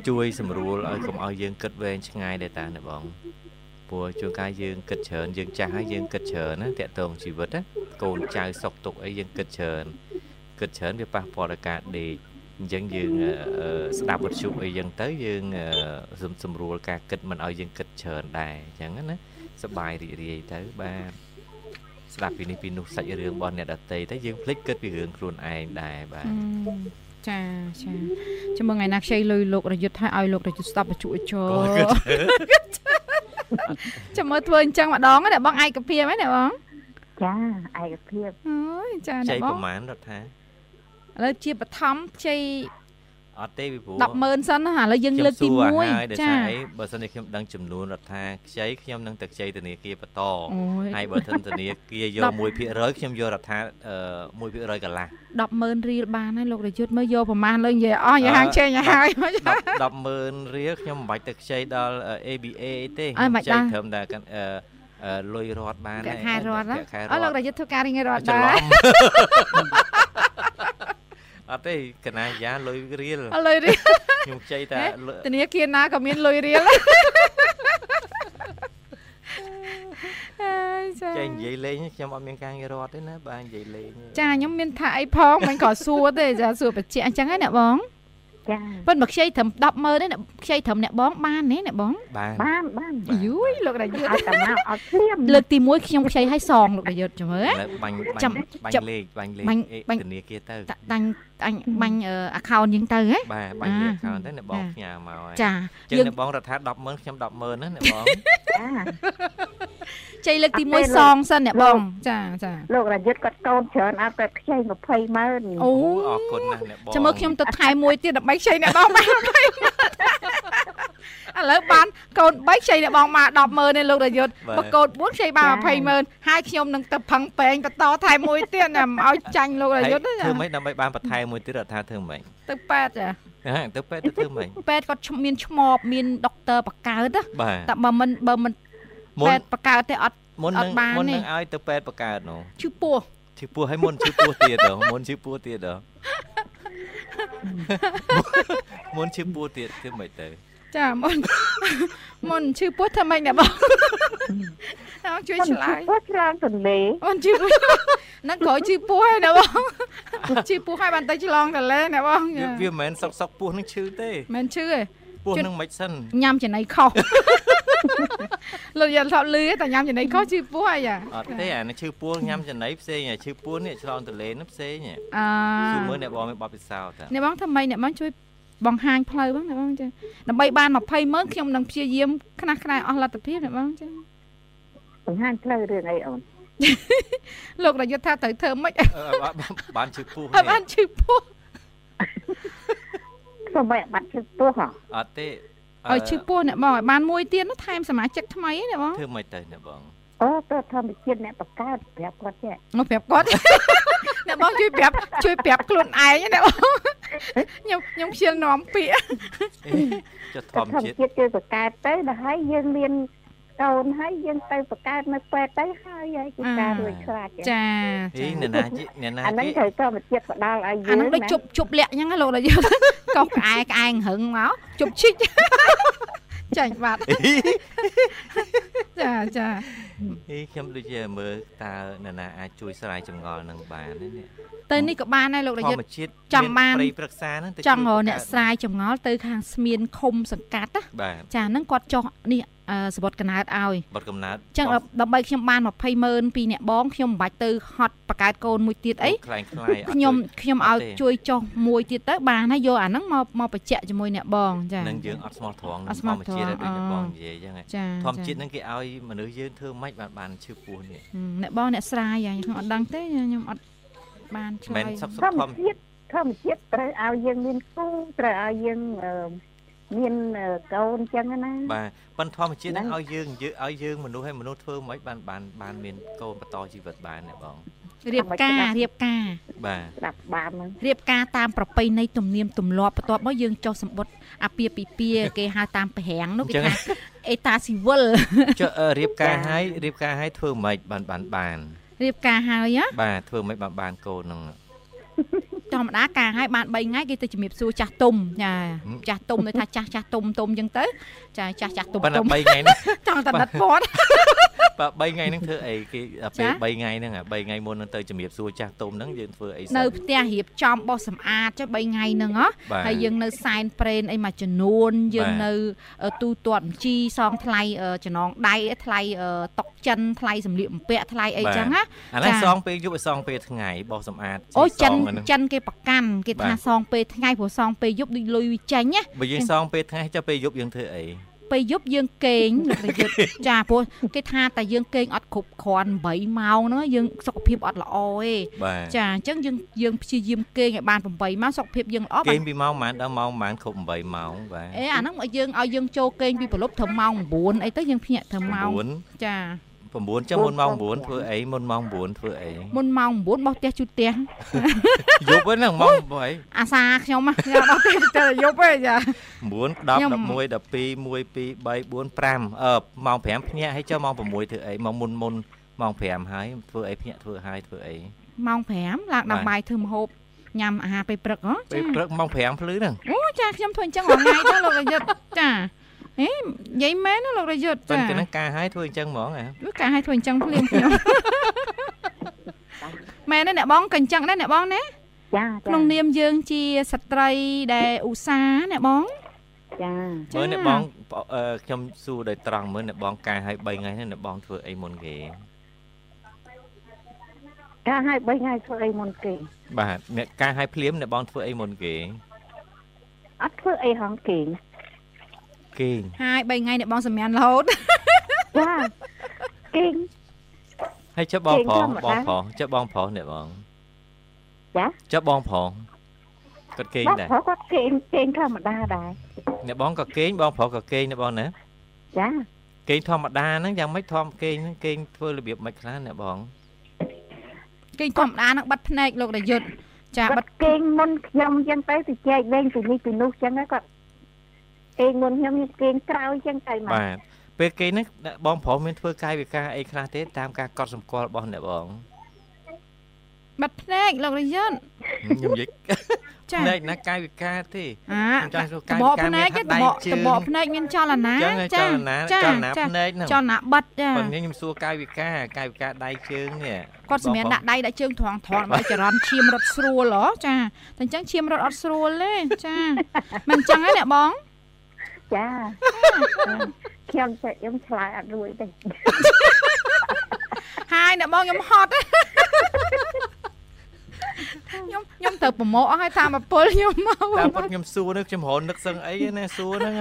ជួយ សម្រួលឲ្យកុំឲ្យយើងគិតវែងឆ្ងាយដែរតាណាបង ព្រោះជួនកាលយើងគិតច្រើនយើងចាស់ហើយយើងគិតច្រើនណាតកតងជីវិតណាកូនចៅសុខទុក្ខអីយើងគិតច្រើនគិតច្រើនវាប៉ះពាល់ដល់ការដេកអញ្ចឹងយើងអឺអឺស្ដាប់វិទ្យុអីចឹងទៅយើងអឺសំសម្រួលការគិតមិនឲ្យយើងគិតច្រើនដែរអញ្ចឹងណាសប្បាយរីករាយទៅបាទស្ដាប់ពីនេះពីនោះសាច់រឿងរបស់អ្នកដតីទៅយើងភ្លេចគិតពីរឿងខ្លួនឯងដែរបាទអឺចាចាចាំមើលថ្ងៃណាខ្ចីលុយលោករយុទ្ធឲ្យឲ្យលោករយុទ្ធស្ដាប់បច្ចុប្បន្នចោក៏គិត ចាំមើលធ្វើអញ្ចឹងម្ដងណាអ្នកបងឯកភាពហ្នឹងណាបងចាឯកភាពអើយចាចៃអ្នកបប្រងមាណរដ្ឋាឥឡូវជាបឋមខ្ចី អត់ទេពីព្រោះ100,000សិនណាឥឡូវយើងលើកទីខ្ញុំសួរឲ្យដោយ1ចាសារអីបើសិនជាខ្ញុំដឹងចំនួនរដ្ឋាខ្ចីខ្ញុំនឹងទៅខ្ចីធនាគារបន្តអូយហើយបើធនធនាគារយក10 1%ខ្ញុំយករដ្ឋាអឺ1%កន្លះ100,000រៀលបានហើយលោករយុទ្ធមើលយកប្រមាណលើនិយាយអស់យាហាងចេញឲ្យហើយ10 100,000រៀលខ្ញុំមិនបាច់ទៅខ្ចីដល់ ABA អីទេអើមិនបាច់ខ្ចីដែរត្រឹមតែកាន់អឺអឺលុយរត់បានប្រាក់ខែរត់ណាប្រាក់ខែរអើលោត់ករយុទ្ធធ្វើការរៀងរត់ច្រដែរឡំ អត់ទេកណាយ៉ាលុយរៀលអើលុយរៀលខ្ញុំខ្ចីតែហេលុយធនាគារណាក៏មានលុយរៀលហើយចាចេះនិយាយលេងខ្ញុំអត់មានការងាររត់ទេណាបាទនិយាយលេងចាខ្ញុំមានថាអីផងមិនក៏សួរទេចាសួរបច្ចៈអញ្ចឹងហ្នឹងអ្នកបង ចាប៉ុន្តែខ្ចីត្រឹម100000ទេអ្នកខ្ចីត្រឹមអ្នកបងបានទេអ្នកបងបានបានបានបាទយូយលោករយុទ្ធឲ្យតែមកឲ្យភ្លាមលើកទី1ខ្ញុំខ្ចីឲ្យសងលោករយុទ្ធចាំមើលឥឡូវបាញ់បាញចាំ់បាញចាំ់លេខបាញ់លេខបាញ់អេបាញ់ធនាគារទៅតាតាំងអញបាញ់ account យើងទៅហ៎បាទបាញ់លេខអា account ទៅអ្នកបងចាផ្ញើមកហើយចាចឹងយើងអ្នកបងរដ្ឋា100000ខ្ញុំ100000ណាអ្នកបងចាចៃលើកទីអត់ទេ1សងសិនអ្នកបងចាចាលោករយុទ្ធគាត់កូនច្រើនអត់តែខ្ចី20ម៉ឺនអូអរគុណណាស់អ្នកបងចាំមើលខ្ញុំទៅថែមមួយទៀតដើម្បីខ្ចីអ្នកបងបានឥឡូវបានកូន3ខ្ចីអ្នកបងមក100000ទេលោករយុទ្ធបើកូន4ខ្ចីបាន20000ហើយខ្ញុំនឹងទៅផឹងពេងបន្តថែមមួយទៀតណាមិនឲ្យចាញ់លោករយុទ្ធទេធ្វើម៉េចដើម្បីបានបន្ថែមមួយទៀតរដ្ឋាធ្វើម៉េចទៅប៉ែតចាហ่าទៅពេទ្យទៅធ្វើម៉េចប៉ែតគាត់ឈ្មមានឈ្មោះមានដុកទ័របកកើតណាបាទតែបើមិនបើមិនមុនប៉ែតបកកើតទេអត់មុនអនឹងត់បានមុនទេនឹងឲ្យទៅពេទ្យបង្កើតនោះឈឺពោះឈឺពោះឲ្យមុនឈឺពោះទៀតហ៎មុនឈឺពោះទៀតហ៎ មុនឈឺពោះទៀតធ្វើម៉េចទៅចាមុនមុនឈឺពោះធ្វើម៉េចអ្នកបងអោជួយឆ្លើយគាត់ឆ្លងទន្លេអូនឈឺពោះហ្នឹងក្រោយឈឺពោះហើយណាបងឈឺពោះហើយបានទៅឆ្លងតលេណាបងវាវាមិនមែនសុកសុកពោះនឹងឈឺទេមិនឈឺទេពោះជិតនឹងមិនសិនញ៉ាំចំណីខុស លោកយ៉ាថតលឺតែញ៉ាំចំណីខុសឈឺពោះហើយចាអត់ទេអានេះឈឺពោះញ៉ាំចំណីផ្សេងអាឈឺពោះនេះឆ្លងទន្លេនេះផ្សេងអគឺឺមើលអ្នកបងមានបបពិសោធន៍តាអ្នកបងធ្វើម៉េចអ្នកបងជួយបង្ហាញផ្លូវបងអ្នកបងចាដើម្បីបាន20ម៉ឺនខ្ញុំនឹងព្យាយាមខ្នះខ្នែអស់លទ្ធភាពអ្នកបងចាបង្ហាញផ្លូវរឿងអីអូនលោករយុទ្ធថាត្រូវធ្វើម៉េចអឺបានបានឈឺពោះឲ្យបានឈឺពោះធ្វើម៉េចឲ្យបាត់ឈឺពោះហ៎អត់ទេ ឲ្យឈឺពោះអ្នកបងឲ្យបានមួយទៀតនោះថែមសមាជិកថ្មីណាបងធ្វើមិនទៅអ្នកបងអូទៅធម្មជាតិអ្នកបង្កើតប្រាប់គាត់ចេះមកប្រាប់គាត់អ្នកបងជួយប្រាប់ជួយប្រាប់ខ្លួនឯងណាបងខ្ញុំខ្ញុំខ្ជិលនាំពាក្យអេចុះធទៅម្មធម្មជាតិជាតិជួយបង្កើតទៅដល់ហើយយើងមាន កូនហើយយើងទៅបង្កើតនៅពេទ្យទៅហើយហើយជាការរួចខ្លាចចាអីចាអ្នកណាជីអ្នកណាអាហ្នឹងជីត្រូវធម្មជាតិផ្ដល់ឲ្យយើអាងនឹងដូចណាជប់ជប់លាក់អញ្ចឹងណាលោកដល់យើងកោសក្អែក្អែងរឹងមកជប់ឈិចចាញ់បាត់ចាចាអីខ្ញុំដូចជាមើលតើអ្នកណាអាចជួយស្រាយចម្ងល់នឹងបានទេនេះទៅនេះក៏បានដែរលោកធរយុទ្ធម្មជាតិចង់បានព្រៃប្រឹក្សាហ្នឹងទៅចង់រកជួយអ្នកស្រាយចម្ងល់ទៅខាងស្មៀនឃុំសង្កាត់ណាបាទចាហ្នឹងគាត់ចោះនេះអឺ សបុតកណើតឲ្យបត់កំណើតចឹងដើម្បីខ្ញុំបាន20ម៉ឺនពីអ្នកបងខ្ញុំមិនបាច់ទៅហត់បកកើតកូនមួយទៀតអីខ្លាំងខ្លាយអត់ខ្ញុំជួយខ្ញុំអឲ្យត់ទេជួយចុះមួយទៀតទៅបានហើយយកអាហ្នឹងមកមកបញ្ជាក់ជាមួយអ្នកបងចានឹងយើងអត់ស្មោះត្រង់អត់ស្មោះធម្មជាតិត្រង់ដូចអបងនិយាយអញ្ចឹងហ៎ចាធម្មជាតិហ្នឹងគេឲ្យមនុស្សយើងធ្វើម៉េចបានបានឈឺពោះនេះហឹមអ្នកបងអ្នកស្រាយហ่าខ្ញុំអត់ដឹងទេខ្ញុំអត់បានឆ្លើមិនយសុខសុខធធម្មម្មជាតិធម្មជាតិត្រូវឲ្យយើងមានគូត្រូវឲ្យយើងអឺ មានអឺកូនចឹងណាបាទប៉ុន្តែធម្មជាតិហ្នឹងហ្នឹងឲ្យយើងយើងឲ្យយើងមនុស្សឲ្យមនុស្សធ្វើម៉េចបានបានបានមានកូនបន្តជីវិតបានណាបងរៀបការរៀបការបាទស្ដាប់បានហ្នឹងរៀបការតាមប្រពៃណីទំនៀមទម្លាប់បន្ទាប់មកយើងចុះសម្បត្តិអាពាហ៍ពិពាហ៍គេហៅតាមប្រហាំងនោះគេថាអេតាស៊ីវិលចុះអឺរៀបការឲ្យរៀបការឲ្យធ្វើម៉េចបានបានបានរៀបការហើយណាបាទធ្វើម៉េចបានបានកូនហ្នឹង ធម្មតាការហើយបាន3ថ្ងៃគេទៅជំរាបសួរចាស់ទុំចាចាស់ទុំនៅថាចាស់ចាស់ទុំទុំអញ្ចឹងទៅចាចាស់ចាស់ទុំប៉ុន្តែទុំ3ថ្ងៃហ្នឹងចង់តណិតគាត់ បាទ3ថ្ងៃហ្នឹងធ្វើអីគេដល់ពេលចា3ថ្ងៃហ្នឹងអា3ថ្ងៃមុនហ្នឹងទៅជំរាបសួរចាស់ទុំហ្នឹងយើងធ្វើអីសិននៅផ្ទះរៀបចំបោះសម្អាតចុះ3ថ្ងៃហ្នឹងហ៎បាទហើយយើងនៅសែនព្រេនអីមួយចំនួនយើងបាទនៅអឺទូទាត់បញ្ជីសងថ្លៃអឺចំណងដៃថ្លៃអឺតុកចិនថ្លៃសម្លៀកបំពាក់ថ្លៃអីចឹងណាអាហ្នឹងចាសងពេលយប់ឲ្យសងពេលថ្ងៃបោសសម្អាតអូចិនសងអាហ្នឹងចិនគេប្រកាន់គេបាទថាសងពេលថ្ងៃព្រោះសងពេលយប់ដូចលុយវាចេញណាបើយើងសងពេលថ្ងៃចុះពេលយប់យើងធ្វើអី ពេលយប់យើងគេងលោកប្រយុទ្ធចាព្រោះគេថាតែយើងគេងអត់គ្រប់គ្រាន់8ម៉ោងហ្នឹងយើងសុខភាពអត់ល្អទេបាទចាអញ្ចឹងយើងយើងព្យាយាមគេងឲ្យបាន8ម៉ោងសុខភាពយើងល្អគេបានងពីម៉ោងប៉ុន្មានដល់ម៉ោងប៉ុន្មានគ្រប់8ម៉ោងបាទអេអាហ្នឹងឲ្យយើងឲ្យយើងចូលគេងពីប្រលប់ត្រឹមម៉ោង9អីទៅយើងភ្ញាក់ត្រឹមម៉ោង9ចា 9ចាំមុនម៉ោង9ធ្វើអីមុនម៉ោង9ធ្វើអីមុនម៉ោង9បោះផ្ទះជូតផ្ទះយប់ហ្នឹងម៉ោង8អាសាខ្ញុំណាខ្ញុំបោះផ្ទះទៅយប់ទេចា9 10ខ្ញុំ11 12 1 2 3 4 5អឺម៉ោង5ភ្ញាក់ហើយចុះម៉ោង6ធ្វើអីម៉ោងមុនមុនម៉ោង5ហើយធ្វើអីភ្ញាក់ធ្វើហើយធ្វើអីម៉ោង5ឡើងដល់បាយធ្វើម្ហូបញ៉ាំអាហារពេលព្រឹកហ៎ពេលព្រឹកម៉ោង5ភ្លឺហ្នឹងអូចាខ្ញុំធ្វើអញ្ចឹងរាល់ថ្ងៃទៅលោករយុទ្ធចា ហេនិយាយមែនណាលោករយុទ្ធប៉ុចាន្តែហ្នឹងការហើយធ្វើអញ្ចឹងហ្មងហ៎វាការឲ្យធ្វើអញ្ចឹងភ្លាមខ្ញុំមែនទេអ្នកបងក៏អញ្ចឹងដែរអ្នកបងណាចាក្នុងនាមយើងជាស្ត្រីដែលឧស្សាហ៍អ្នកបងចាមើលអ្នកបងអឺខ្ញុំសួរដោយត្រង់មើលអ្នកបងការហើយ3ថ្ងៃហ្នឹងអ្នកបងធ្វើអីមុនគេការឲ្យ3ថ្ងៃធ្វើអីមុនគេ បាទអ្នកការហើយភ្លាមអ្នកបងធ្វើអីមុនគេអត់ធ្វើអីហងគេង គេងហើយ3ថ្ងៃអ្នកបងសម្ញានរហូតចាគេងហើយចុះបងគេងប្រុសធម្មតាបងប្រុសចុះបងប្រុសអ្នកបងចាចុះបងប្រុសគាត់គេងបងដែរប្រុសគាត់គេងគេងធម្មតាដែរអ្នកបងក៏គេងបងប្រុសក៏គេងណាបងណាចាគេងធម្មតាហ្នឹងយ៉ាងម៉េចធម្មគេងហ្នឹងគេងធ្វើរបៀបម៉េចខ្លះអ្នកបងគេធម្មតានឹងបិទភ្នែកលោករយុទ្ធចាបិបាទត់គេងមុនខ្ញុំអញ្ចឹងទៅទៅចែកលេងពីនេះពីនោះអញ្ចឹងណាគាត់ គេងមុនខ្ញុំខ្ញុំគេងក្រោយអញ្ចឹងទៅមកបាទពេលគេងហ្នឹងអ្នកបងប្រុសមានធ្វើកាយវិការអីខ្លះទេតាមការកត់សម្គាល់របស់អ្នកបងបិទភ្នែកលោករយុទ្ធខ្ញុំនិយាយចាផ្នែកណាកាយវិការទេអាខ្ញុំចង់សួរតកាយបវិកការភ្នែមាកនទេថាតដៃបកជើតងបកភ្នែកមានចលនាចឹងហើយចលនាចាចលនាចាភ្នែកហ្នឹងចលនាបិទចាប៉ុន្តែខ្ញុំសួរកាយវិការកាយវិការដៃជើងនេះគាត់សម្រាប់ដាក់ដៃដាក់ជើងត្រង់ត្រង់បើចរន្តឈាមរត់ស្រួលហ៎ចាតែអញ្ចឹងឈាមរត់អត់ស្រួលទេចាមិនអញ្ចឹងទេអ្នកបង ចាខ្ញុំចេះខ្ញុំឆ្លើយអត់រួចទេហើយអ្នកបងខ្ញុំហត់ខ្ញុំខ្ញុំទៅប្រម៉ូអស់ហើយតាមអពលខ្ញុំមកតាមពិតខ្ញុំសួរនេះខ្ញុំរហនឹកសឹងអីណាសួរហ្នឹង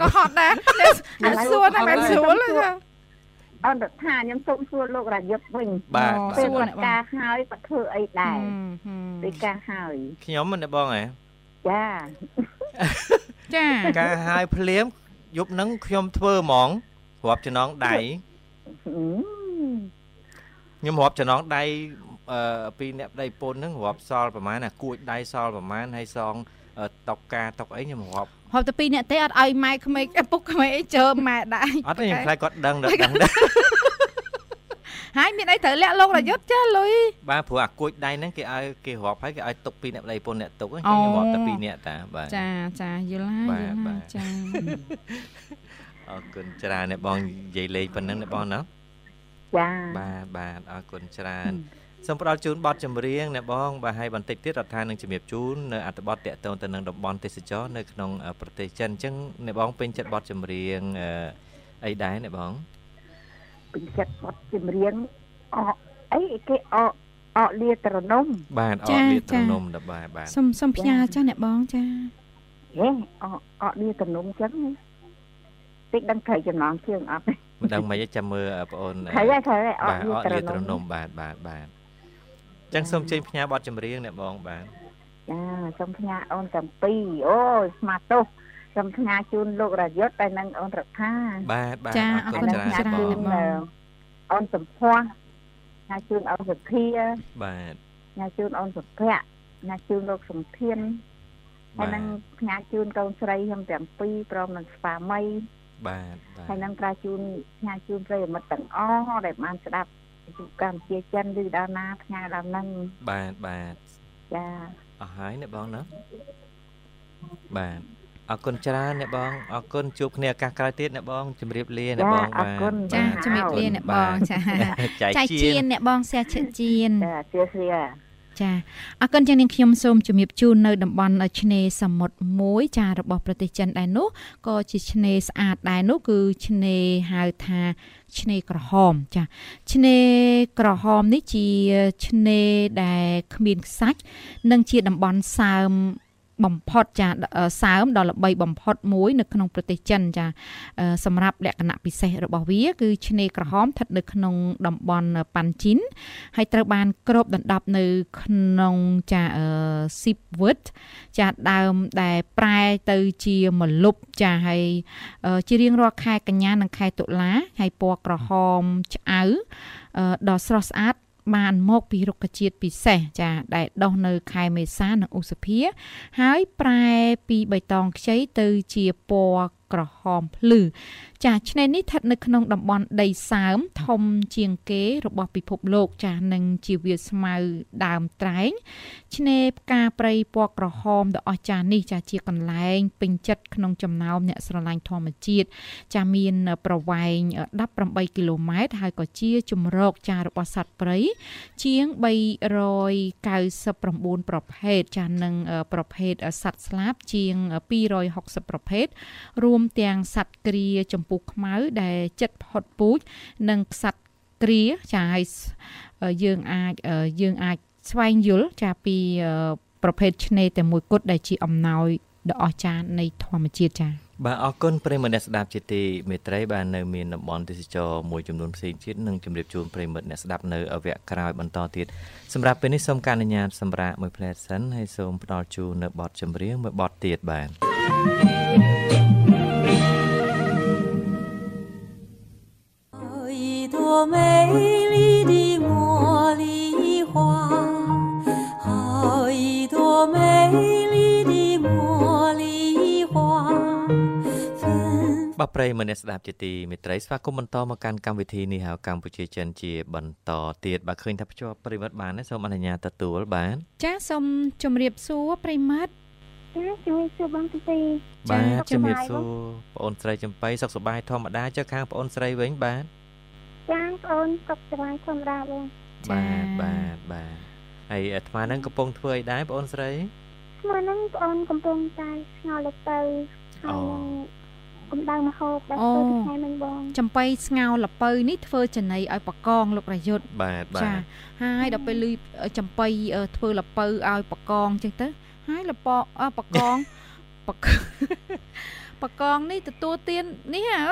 ក៏ហត់ដែរតែសួរតែមិនស្រួលទេចាអន្តថាខ្ញុំសូមសួរលោករយុទ្ធវិញបាទអូពេលសួរគាត់ការហើយគាត់ធ្វើអីដែរពេលការហើយខ្ញុំណាបងហ៎ចា ចាការហាយភ្លាមយប់ហ្នឹងខ្ញុំធ្វើហ្មងរាប់ចំណងដៃហឹមខ្ញុំរាប់ចំណងដៃអឺពីអ្នកប្តីពុនហ្នឹងរាប់សល់ប្រហែលណាគួចដៃសល់ប្រហែលហើយសងអឺតុកការតុកអីខ្ញុំរាប់ហប់ទៅពីរអ្នកទេអត់ឲ្យម៉ែក្មេកឪពុកក្មេកអីជើម៉ែដែរអត់ទេខ្ញុំខ្លាចគាត់ដឹងដល់ដឹងដែរ ហើយមានអីត្រូវលាក់លោករយុទ្ធចាលុយបាទព្រោះអាគួចដៃហ្នឹងគេឲ្យគេរាប់ហើយគេឲ្យទុកពីអ្នកប្តីពុនអ្នកទុកហ្នឹងចឹងខ្ញុំរាប់តែពីអ្នកតាបាទចាចាយល់ហើយបាទយល់បាហើយទចាអរគុណច្រើនអ្នកបងនិយាយលេងប៉ុណ្ណឹងអ្នកបងណាចាបាទបាទអរគុណច្រើនសូមផ្ដល់ជូនបទចម្រៀងអ្នកបងបាទហើយបន្តិចទៀតរដ្ឋានឹងជំរាបជូននៅអត្ថបទតកតងទៅនឹងតំបន់ទេសចរនៅក្នុងអឺប្រទេសចិនអញ្ចឹងអ្នកបងពេញចិត្តបទចម្រៀងអឺអីដែរណាបង ពេញចិត្តបត់ចម្រៀងអកអីគេអកអកលាត្រនំបាទអចាត់លាតចាត្រនំដល់បាទបាទសុំសុំផ្ញើចាអ្នកបងចាហេអកអកលាត្រនំចឹងតិចដឹងត្រូវចំណងជើងអត់ទេមិនដឹងមិនទេចាំមើលបងអូនត្រូវហើយត្រូវហើយអបាទកលាអត់ត្រលាតត្រននំំបាទបាទបាទចឹងសូមចេញផ្ញើប័ណ្ណចម្រៀងអ្នកបងបាទចាសូមផ្ញើអូនទាំងពីរអូយស្មាទោ សសូមផ្ញើជូនលោករយុទ្ធតែនឹងអូនរដ្ឋាបាទបាទចាអរគុណអរគុណច្រើនច្រើនបងបងអូនសំភ័សញ៉ាជូនអូនសុភាបាទញ៉ាជូនអូនសុភ័ក្រញ៉ាជូនលោកសំធានហើយបាទនឹងផ្ញើជូនកូនស្រីខ្ញុំទាំងពីរព្រមនឹងស្វាមីបាទបាហើយទនឹងប្រាជូនផ្ញើជូនប្រិយមិត្តទាំងអស់ដែលបានស្ដាប់វិទ្យុកម្ពុជាចិនឬដល់ណាផ្ញើដល់នឹងបាទបាទចាអស់ហើយអ្នកបងណាបាទ អរគុណច្រើនអ្នកបងអរគុណជួបគ្នាឱកាសក្រោយទៀតអ្នកបងជម្រាបលាអ្នកបងអរបាទគុណចាបាទជំរាបលាអ្នកបងចាចែកចែកជាជៀនអ្នកបងសះឈិតជៀនចាសៀសៀចាអរគុណយ៉ាងនាងខ្ញុំសូមជំរាបជូននៅតំបន់ឆ្នេរសមុទ្រមួយចារបស់ប្រទេសចិនដែរនោះក៏ជាឆ្នេរស្អាតដែរនោះគឺឆ្នេរហៅថាឆ្នេរក្រហមចាឆ្នេរក្រហមនេះជាឆ្នេរដែលគ្មានខ្សាច់និងជាតំបន់សើម បំផុតចាអឺសើមដ៏ល្បីបំផុតមួយនៅក្នុងប្រទេសចិនចាអឺសម្រាប់លក្ខណៈពិសេសរបស់វា គឺឆ្នេរក្រហមស្ថិតនៅក្នុងតំបន់ប៉ាន់ជីនហើយត្រូវបានគ្របដណ្ដប់នៅក្នុងចាអឺ Sip Wood ចាដើមដែលប្រែទៅជាម្លប់ចាហើយអឺជារៀងរាល់ខែកញ្ញានិងខែតុលាហើយពណ៌ក្រហមឆ្អៅអឺដ៏ស្រស់ស្អាត បានមកពីរុក្ខជាតិពិសេសចាដែលដុះនៅខែមេសានិងឧសភា ហើយប្រែពីបៃតងខ្ចីទៅជាពណ៌ក្រហមភ្លឺចាឆ្នេរនេះស្ថិតនៅក្នុងតំបន់ដីសើមធំជាងគេរបស់ពិភពលោកចានិងជាវាលស្មៅដើមត្រែងឆ្នេរផ្កាព្រៃពណ៌ក្រហមដ៏អស្ចារ្យនេះចាជាកន្លែងពេញចិត្តក្នុងចំណោមអ្នកស្រឡាញ់ធម្មជាតិចាមានប្រវែង18គីឡូម៉ែត្រហើយក៏ជាជំរកចារបស់សត្វព្រៃជាង399ប្រភេទចានិងប្រភេទសត្វស្លាបជាង260ប្រភេទរួមទាំងសត្វគ្រាចម្ពុះខ្មៅដែលចិត្តផុតពូជនិងសត្វគ្រាចាឲ្យស្អឺយើងអាចអឺយើងអាចស្វែងយល់ចាពីអឺប្រភេទឆ្នេរតែមួយគត់ដែលជាអំណោយដ៏អស្ចារ្យនៃធម្មជាតិចាបាទអរគុណប្រិយមិត្តអ្នកស្ដាប់ជាទីមេត្រីបាទនៅមានតំបន់ទេសចរមួយចំនួនផ្សេងទៀតនឹងជម្រាបជូនប្រិយមិត្តអ្នកស្ដាប់នៅអវគ្គក្រោយបន្តទៀតសម្រាប់ពេលនេះសូមការអនុញ្ញាតសម្រាប់មួយផ្លែសិនហើយសូមផ្ដល់ជូននៅបទចម្រៀងមួយបទទៀតបាទ 朵美丽的茉莉花，好一朵美丽的茉莉花，芬 បាទប្រិយមិត្តអ្នកស្ដាប់ជាទីមេត្រីស្វាគមន៍បន្តមកកាន់កម្មវិធីនេះហៅកម្ពុជាចិនជាបន្តទៀតបាទឃើញថាភ្ជាប់ប្រិយមិត្តបានទេសូមអនុញ្ញាតទទួលបាទ ចាសូមជម្រាបសួរប្រិមត្ត ចាជួយសួរបងទីទី បាទ ចា៎ ជំរាបសួរបងអូនស្រីចំបៃសុខសប្បាយធម្មតាចុះខាងបងអូនស្រីវិញបាទ ចាបងអូនសុខសប្បាយធម្មតាបងបាទបាទបាទហើយអាត្មាហ្នឹងកំពុងធ្វើអីដែរបងអូនស្រីស្មើនឹងបងអូនកំពុងតែស្ងោរលទៅអូកំដៅមហូបដែលធ្វើពីថ្ងៃមិញបងចំបៃស្ងោរលពៅនេះធ្វើចំណីឲ្យបកងលោករយុទ្ធបាទបាចាទហើយដល់ពេលលឺចំបៃអឺធ្វើលពៅឲ្យបកងចឹងទៅហើយលពអឺបកងបក បកងនេះទទួលទាននេះហ៎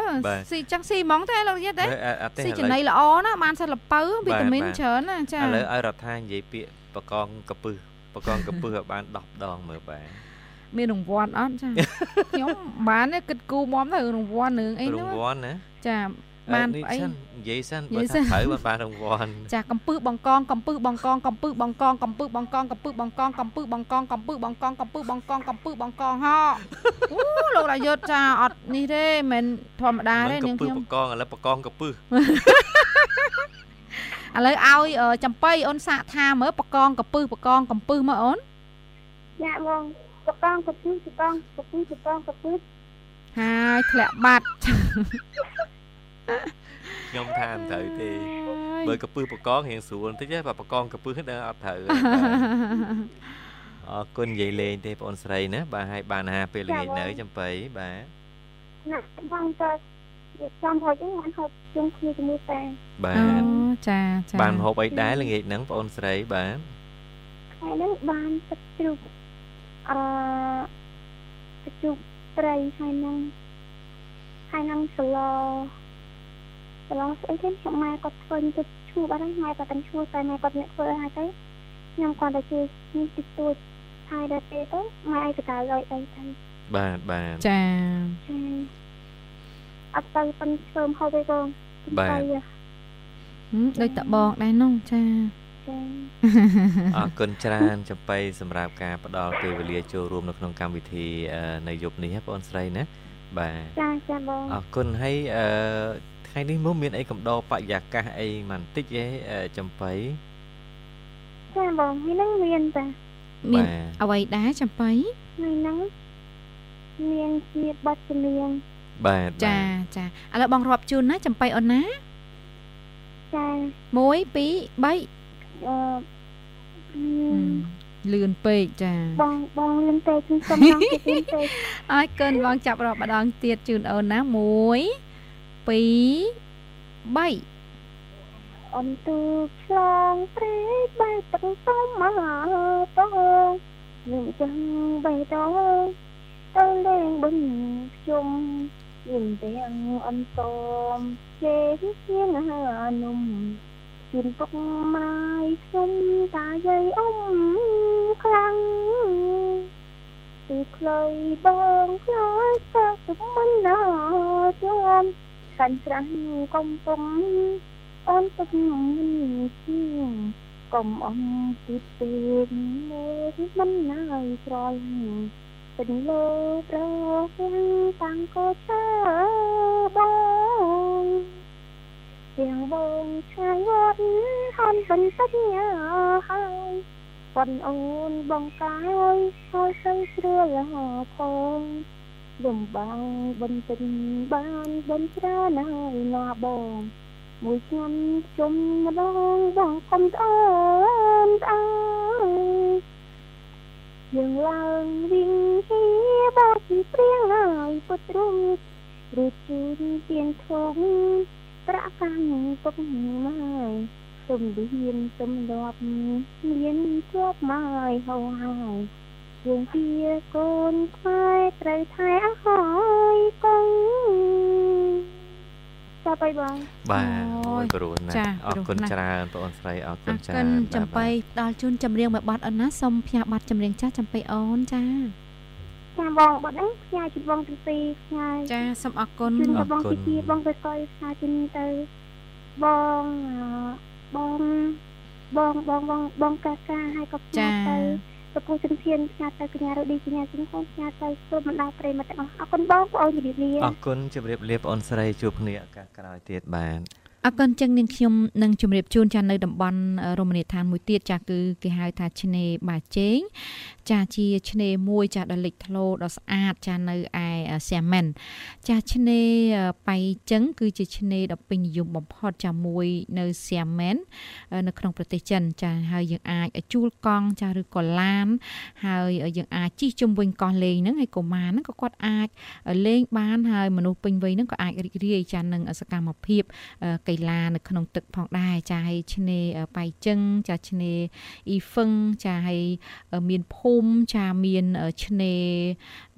ស៊ីចឹងស៊ីហ្មងតែលោករយុទ្ធទេហើយអអត់ទេស៊ីឥឡូវចំណីល្អណាស់បានសិនលពៅវីតាមីនបាទច្រើនណាចាឥឡូវឲ្យរដ្ឋានិយាយពាក្យបកងកពឹសបកងកពឹសឲ្យបាន10ដងមើលបាទមានរង្វាន់អត់ចាខ្ញុំបានទេគិតគូមមទៅរង្វាន់នឹងអីរហ្នឹងង្វាន់ណាចា បាននេះអីសិននិយាយសិននិបើយាយសិថានត្រូវបានបានរង្វាន់ចាកំពឹសបង្កងកំពឹសបង្កងកំពឹសបង្កងកំពឹសបង្កងកំពឹសបង្កងកំពឹសបង្កងកំពឹសបង្កងកំពឹសបង្កងកំពឹសបង្កងហោអូលោករយុទ្ធចាអត់នេះទេមិនមែនធម្មតាទេកនាងពឹសខ្ញុំបកងឥឡូវបកងកពឹសឥឡូវឲ្យអឺចំបៃអូនសាកថាមើលបកងកំពឹសបកងកំពឹសមើលអូនចាបងកកងកពីកកងកពីកកងកពីហើយធ្លាក់បាត់ ខ្ញុំថាមិនត្រូវទេបើកពឹសបកងរៀងស្រួលបន្តិចទេបើបកងកពឹសដឹងអត់ត្រូវទេបាទអរគុណនិយាយលេងទេបងអូនស្រីណាបាទឲ្យបានអាហារពេលល្ងាចនៅចំបៃបាទណាបងទៅវាចាំហូបអីបានហូបជុំគ្នាជាមួយតាបាអូទចាចាបានហូបអីដែរល្ងាចហ្នឹងបងអូនស្រីបាទថ្ងៃហ្នឹងបានទឹកជ្រូកអឺទឹកជ្រូកត្រីហើយហ្នឹងហើយហ្នឹងស្ល ស្លស្អីគេខ្ញុំម៉ែគាត់ធ្វើទឹកឈ្មោះបាត់ហើយម៉ែគាត់តែឈ្មោះតែម៉ែគាត់អ្នកធ្វើហើយទៅខ្ញុំគាត់តែជួយនេះតិចតួចហើយដល់ពេលទៅម៉ែឯងក៏ឲ្យអីទៅបាទបាទចាចាអត់ទៅប៉ុនធ្វើមហូបទេបងបាទទៅហឹមដូចតបងដែរនោះចាចាអរគុណច្រើនចំបៃសម្រាប់ការផ្ដល់ពេលវេលាចូលរួមនៅក្នុងកម្មវិធីអឺនៅយប់នេះណាបងអូនស្រីណាបាទចាចាបងអរគុណហើយអឺ ថ្ងៃនេះមកមានអីកំដរបរិយាកាសអីមិនតិចទេអឺចំបៃចាបងនេះហ្នឹងមានតាមានបាទអ្វីដែរចំបៃនេះហ្នឹងមានជាបទចម្រៀងបាទចាចាឥឡូវបងរាប់ជូនណាចំបៃអូនណាចា1 2 3អឺអឺលឿនពេកចាបងបងលឿនពេកខ្ញុំសុំចង់ជិះលឿនពេកអើយកិនបងចាប់រាប់ម្ដងទៀតជូនអូនណា1 2 3អនទូឆ្លងព្រៃបែកទឹកសុំមកតងនឹងចឹងបេតងទៅលេងបឹងខ្ញុំយើងទាំងអនតមជេជាងហានុំជិនពុកម៉ាយខ្ញុំតាយាយអ៊ំខ្លាំងពីខ្លីបងខ្លោចសាក់ទឹកមិនណាជាប់ កាន់ច្រាំងកំពុងអូនទឹកមិនជាកុំអងទីពេកមើលមិនណាយស្រយពេញលើប្រទាំងតាំងកោឆាបងទាំងបងឆ្ងាយវត្តហនបន្តិចញ៉ាហើយប៉ុនអូនបងកាយហើយទៅស្រួលផង លំបាំងបន្តិចបានបន្ច្រើនហើយណាបងមួយខ្ញុំជុំម្ដងបងខំត្អូនត្អូនយើងឡើងវិញហៀបោពីព្រៀងហើយពុតរូបឬជូនទៀនធំប្រាក់កាន់ពុកម៉ាយសំលៀនសំលាប់មានជាប់ម៉ាយហោហើយ យើងជាកូនខ្មែរត្រូវថែអស់ហើយកងចាប់ហើយបងបាទអូអូយយព្រោះណាចាអរគុណព្រោះណាស់ច្រើនបងអូនស្រីអរគុអណរចាគុណបាទចំបៃបាទផ្ដល់ជូនចម្រៀងមួយបទអូនណាសូមផ្ញើបទចម្រៀងចាស់ចំបៃអូនចាចាបងបាត់ហ្នឹងផ្ញើជូនបងទាំងពីរផ្ញើចាសូមអរគុណជូនទៅបងទីទីបងទៅកយផ្ញើជូនទៅបងអឺបងបងបងបងបងកាកាហើយក៏ផ្ញើទៅ ទៅពូជំធានផ្ញើទៅកញ្ញារឌីកញ្ញាជូនកូនផ្ញើទៅសូមបណ្ដាប្រិយមិត្តទាំងអស់អរគុណបងប្អូនជម្រាបលាអរគុណជម្រាបលាបងអូនស្រីជួបគ្នាឱកាសក្រោយទៀតបាទអរគុណចឹងនាងខ្ញុំនឹងជម្រាបជូនចានៅតំបន់អឺរមណីយដ្ឋានមួយទៀតចាគឺគេហៅថាឆ្នេរបាជេងចាជាឆ្នេរមួយចាដ៏លេចធ្លោដ៏ស្អាតចានៅឯសៀមែនចាឆ្នេរអឺបៃចឹងគឺជាឆ្នេរដ៏ពេញនិយមបំផុតចាមួយនៅសៀមែនអឺនៅក្នុងប្រទេសចិនចាហើយយើងអាចជួលកង់ចាឬក៏ឡាន ហើយយើងអាចជិះជុំវិញកោះលេងហ្នឹងហើយកុមារហ្នឹងក៏គាត់អាចលេងបានហើយមនុស្សពេញវ័យហ្នឹងក៏អាចរីករាយចានឹងសកម្មភាពអឺកីឡានៅក្នុងទឹកផងដែរចាហើយឆ្នេរអឺបៃចឹងចាឆ្នេរអ៊ីហ្វឹងចាហើយអឺមានភូមិចាមានអឺឆ្នេរ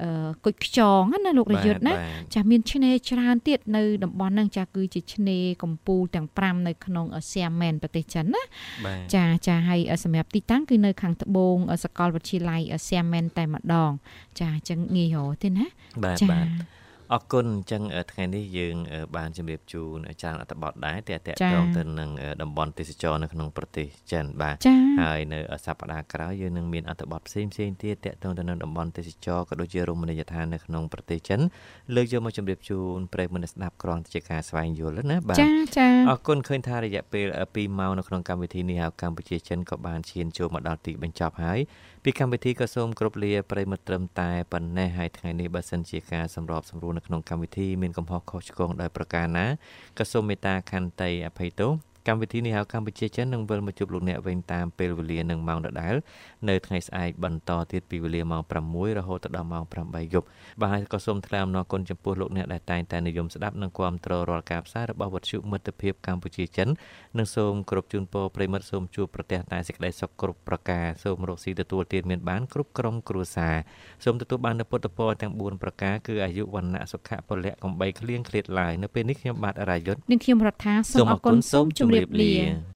អឺគុជខ្យងណាលោករយុទ្ធណាបាទចាមានឆ្នេរច្រើនទៀតនៅតំបន់ហ្នឹងចាគឺជាឆ្នេរកំពូលទាំង5នៅក្នុងអឺសៀមែនប្រទេសចិនណាបាទចាចាហើយអឺសម្រាប់ទីតាំងគឺនៅខាងត្បូងអឺសាកលវិទ្យាល័យអឺសៀមែនតែម្ដង ចាអញ្ចឹងងាយរកទេណាបាទចាបាទ អរគុណអញ្ចឹងអឺថ្ងៃនេះយើងអឺបានជម្រាបជូនច្រើនអត្ថបទដែរតែតកចា៎តងទៅនឹងអឺតំបន់ទេសចរនៅក្នុងប្រទេសចិនបាទចាហើយនៅសប្តាហ៍ក្រោយយើងនឹងមានអត្ថបទផ្សេងផ្សេងៗទៀតតកតងទៅនឹងតំបន់ទេសចរក៏ដូចជារមណីយដ្ឋាននៅក្នុងប្រទេសចិនលើកយកមកជម្រាបជូនប្រិយមិត្តអ្នកស្ដាប់គ្រាន់តែជាការស្វែងយល់ណាបាទចាចាអរគុណឃើញថារយៈពេល2ម៉ោងនៅក្នុងកម្មវិធីនេះហើយកម្ពុជាចិនក៏បានឈានចូលមកដល់ទីបញ្ចប់ហើយ ពីកម្មវិធីក៏សូមគោរពលាប្រិយមិត្តត្រឹមតែប៉ុណ្ណេះហើយថ្ងៃនេះបើសិនជាការសម្របសម្រួលនៅក្នុងកម្មវិធីមានកំហុសខុសឆ្គងដោយប្រការណាក៏សូមមេត្តាខន្តីអភ័យទោសកម្មវិធីនេះហៅកម្ពុជាចិននឹងវិលមកជួបលោកអ្នកវិញតាមពេលវេលានិងម៉ោងដដែលនៅថ្ងៃស្អែកបន្តទៀតពីវេលាម៉ោង6រហូតដល់ម៉ោង8យប់បាទហើយក៏សូមថ្លែងអំណរគុណចំពោះលោកអ្នកដែលតែងតែនិយមស្ដាប់និងគាំទ្ររាល់ការផ្សាយរបស់វិទ្យុមិត្តភាពកម្ពុជាចិន និងសូមគោរពជូនពរប្រិមិត្តសូមជួបប្រទះតែសេចក្តីសុខគ្រប់ប្រការសូមរកស៊ីទទួលទានមានបានគ្រប់ក្រុមគ្រួសារសូមទទួលបាននូវពុទ្ធពរទាំង4ប្រការគឺអាយុវណ្ណៈសុខៈពលៈកំបីគ្លៀងឃ្លាតឡើយនៅពេលនេះខ្ញុំបាទអរាយុទ្ធនាងខ្ញុំរដ្ឋាសូមអរគុណសូមជម្រាបលា